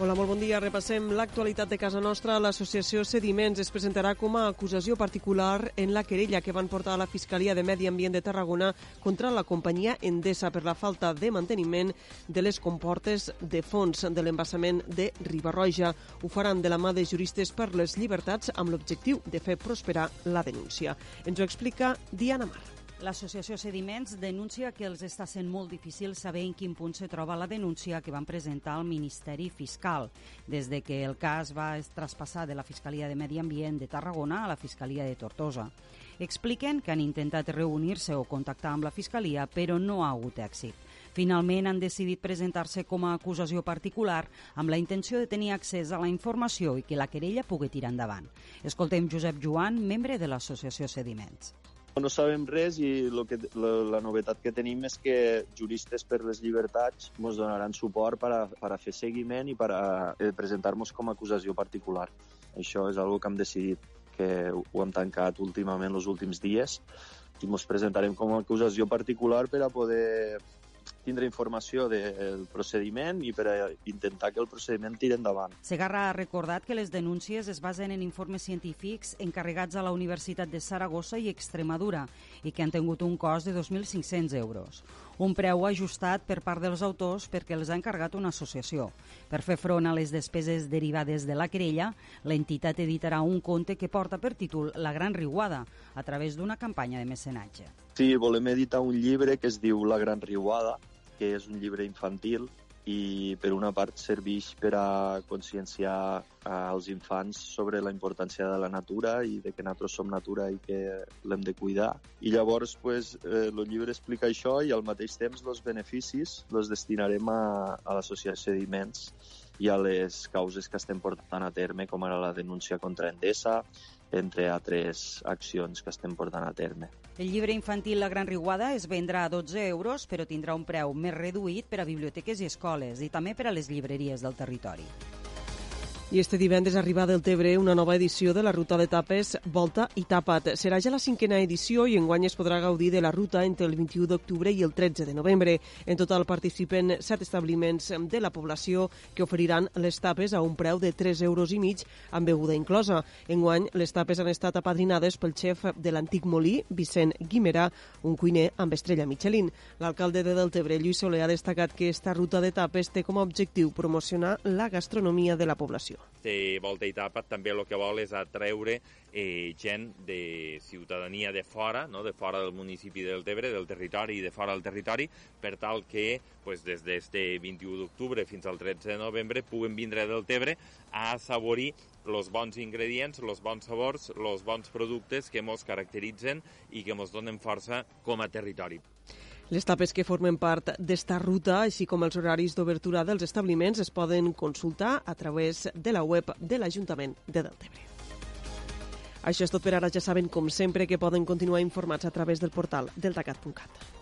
Hola, molt bon dia. Repassem l'actualitat de casa nostra. L'associació Sediments es presentarà com a acusació particular en la querella que van portar a la Fiscalia de Medi Ambient de Tarragona contra la companyia Endesa per la falta de manteniment de les comportes de fons de l'embassament de Ribarroja. Ho faran de la mà de juristes per les llibertats amb l'objectiu de fer prosperar la denúncia. Ens ho explica Diana Mar. L'associació Sediments denuncia que els està sent molt difícil saber en quin punt se troba la denúncia que van presentar al Ministeri Fiscal, des de que el cas va traspassar de la Fiscalia de Medi Ambient de Tarragona a la Fiscalia de Tortosa. Expliquen que han intentat reunir-se o contactar amb la Fiscalia, però no ha hagut èxit. Finalment han decidit presentar-se com a acusació particular amb la intenció de tenir accés a la informació i que la querella pugui tirar endavant. Escoltem Josep Joan, membre de l'associació Sediments. No sabem res i lo que, la, la novetat que tenim és que juristes per les llibertats ens donaran suport per a, per a fer seguiment i per a eh, presentar-nos com a acusació particular. Això és algo que hem decidit, que ho hem tancat últimament els últims dies i ens presentarem com a acusació particular per a poder tindre informació del procediment i per a intentar que el procediment tiri endavant. Segarra ha recordat que les denúncies es basen en informes científics encarregats a la Universitat de Saragossa i Extremadura i que han tingut un cost de 2.500 euros. Un preu ajustat per part dels autors perquè els ha encarregat una associació. Per fer front a les despeses derivades de la querella, l'entitat editarà un conte que porta per títol La Gran Riuada, a través d'una campanya de mecenatge. Sí, volem editar un llibre que es diu La Gran Riuada, que és un llibre infantil i per una part serveix per a conscienciar als infants sobre la importància de la natura i de que nosaltres som natura i que l'hem de cuidar. I llavors pues, eh, el llibre explica això i al mateix temps els beneficis els destinarem a, a l'associació Sediments i a les causes que estem portant a terme, com ara la denúncia contra Endesa, entre altres accions que estem portant a terme. El llibre infantil La Gran Riuada es vendrà a 12 euros, però tindrà un preu més reduït per a biblioteques i escoles i també per a les llibreries del territori. I este divendres arriba del Tebre una nova edició de la ruta d'etapes Volta i Tapat. Serà ja la cinquena edició i enguany es podrà gaudir de la ruta entre el 21 d'octubre i el 13 de novembre. En total participen set establiments de la població que oferiran les tapes a un preu de 3 euros i mig amb beguda inclosa. Enguany les tapes han estat apadrinades pel xef de l'antic molí, Vicent Guimerà, un cuiner amb estrella Michelin. L'alcalde de Deltebre, Lluís Soler, ha destacat que esta ruta d'etapes té com a objectiu promocionar la gastronomia de la població de volta i tapa també el que vol és atreure eh, gent de ciutadania de fora, no? de fora del municipi del Tebre, del territori i de fora del territori, per tal que pues, des d'este 21 d'octubre fins al 13 de novembre puguen vindre del Tebre a assaborir els bons ingredients, els bons sabors, els bons productes que ens caracteritzen i que ens donen força com a territori. Les tapes que formen part d'esta ruta, així com els horaris d'obertura dels establiments, es poden consultar a través de la web de l'Ajuntament de Deltebre. Això és tot per ara. Ja saben, com sempre, que poden continuar informats a través del portal deltacat.cat.